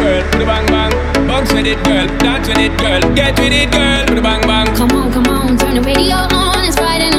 with a bang bang. Bounce with it, girl. Dance with it, girl. Get with it, girl. Put a bang bang. Come on, come on, turn the radio on. It's Friday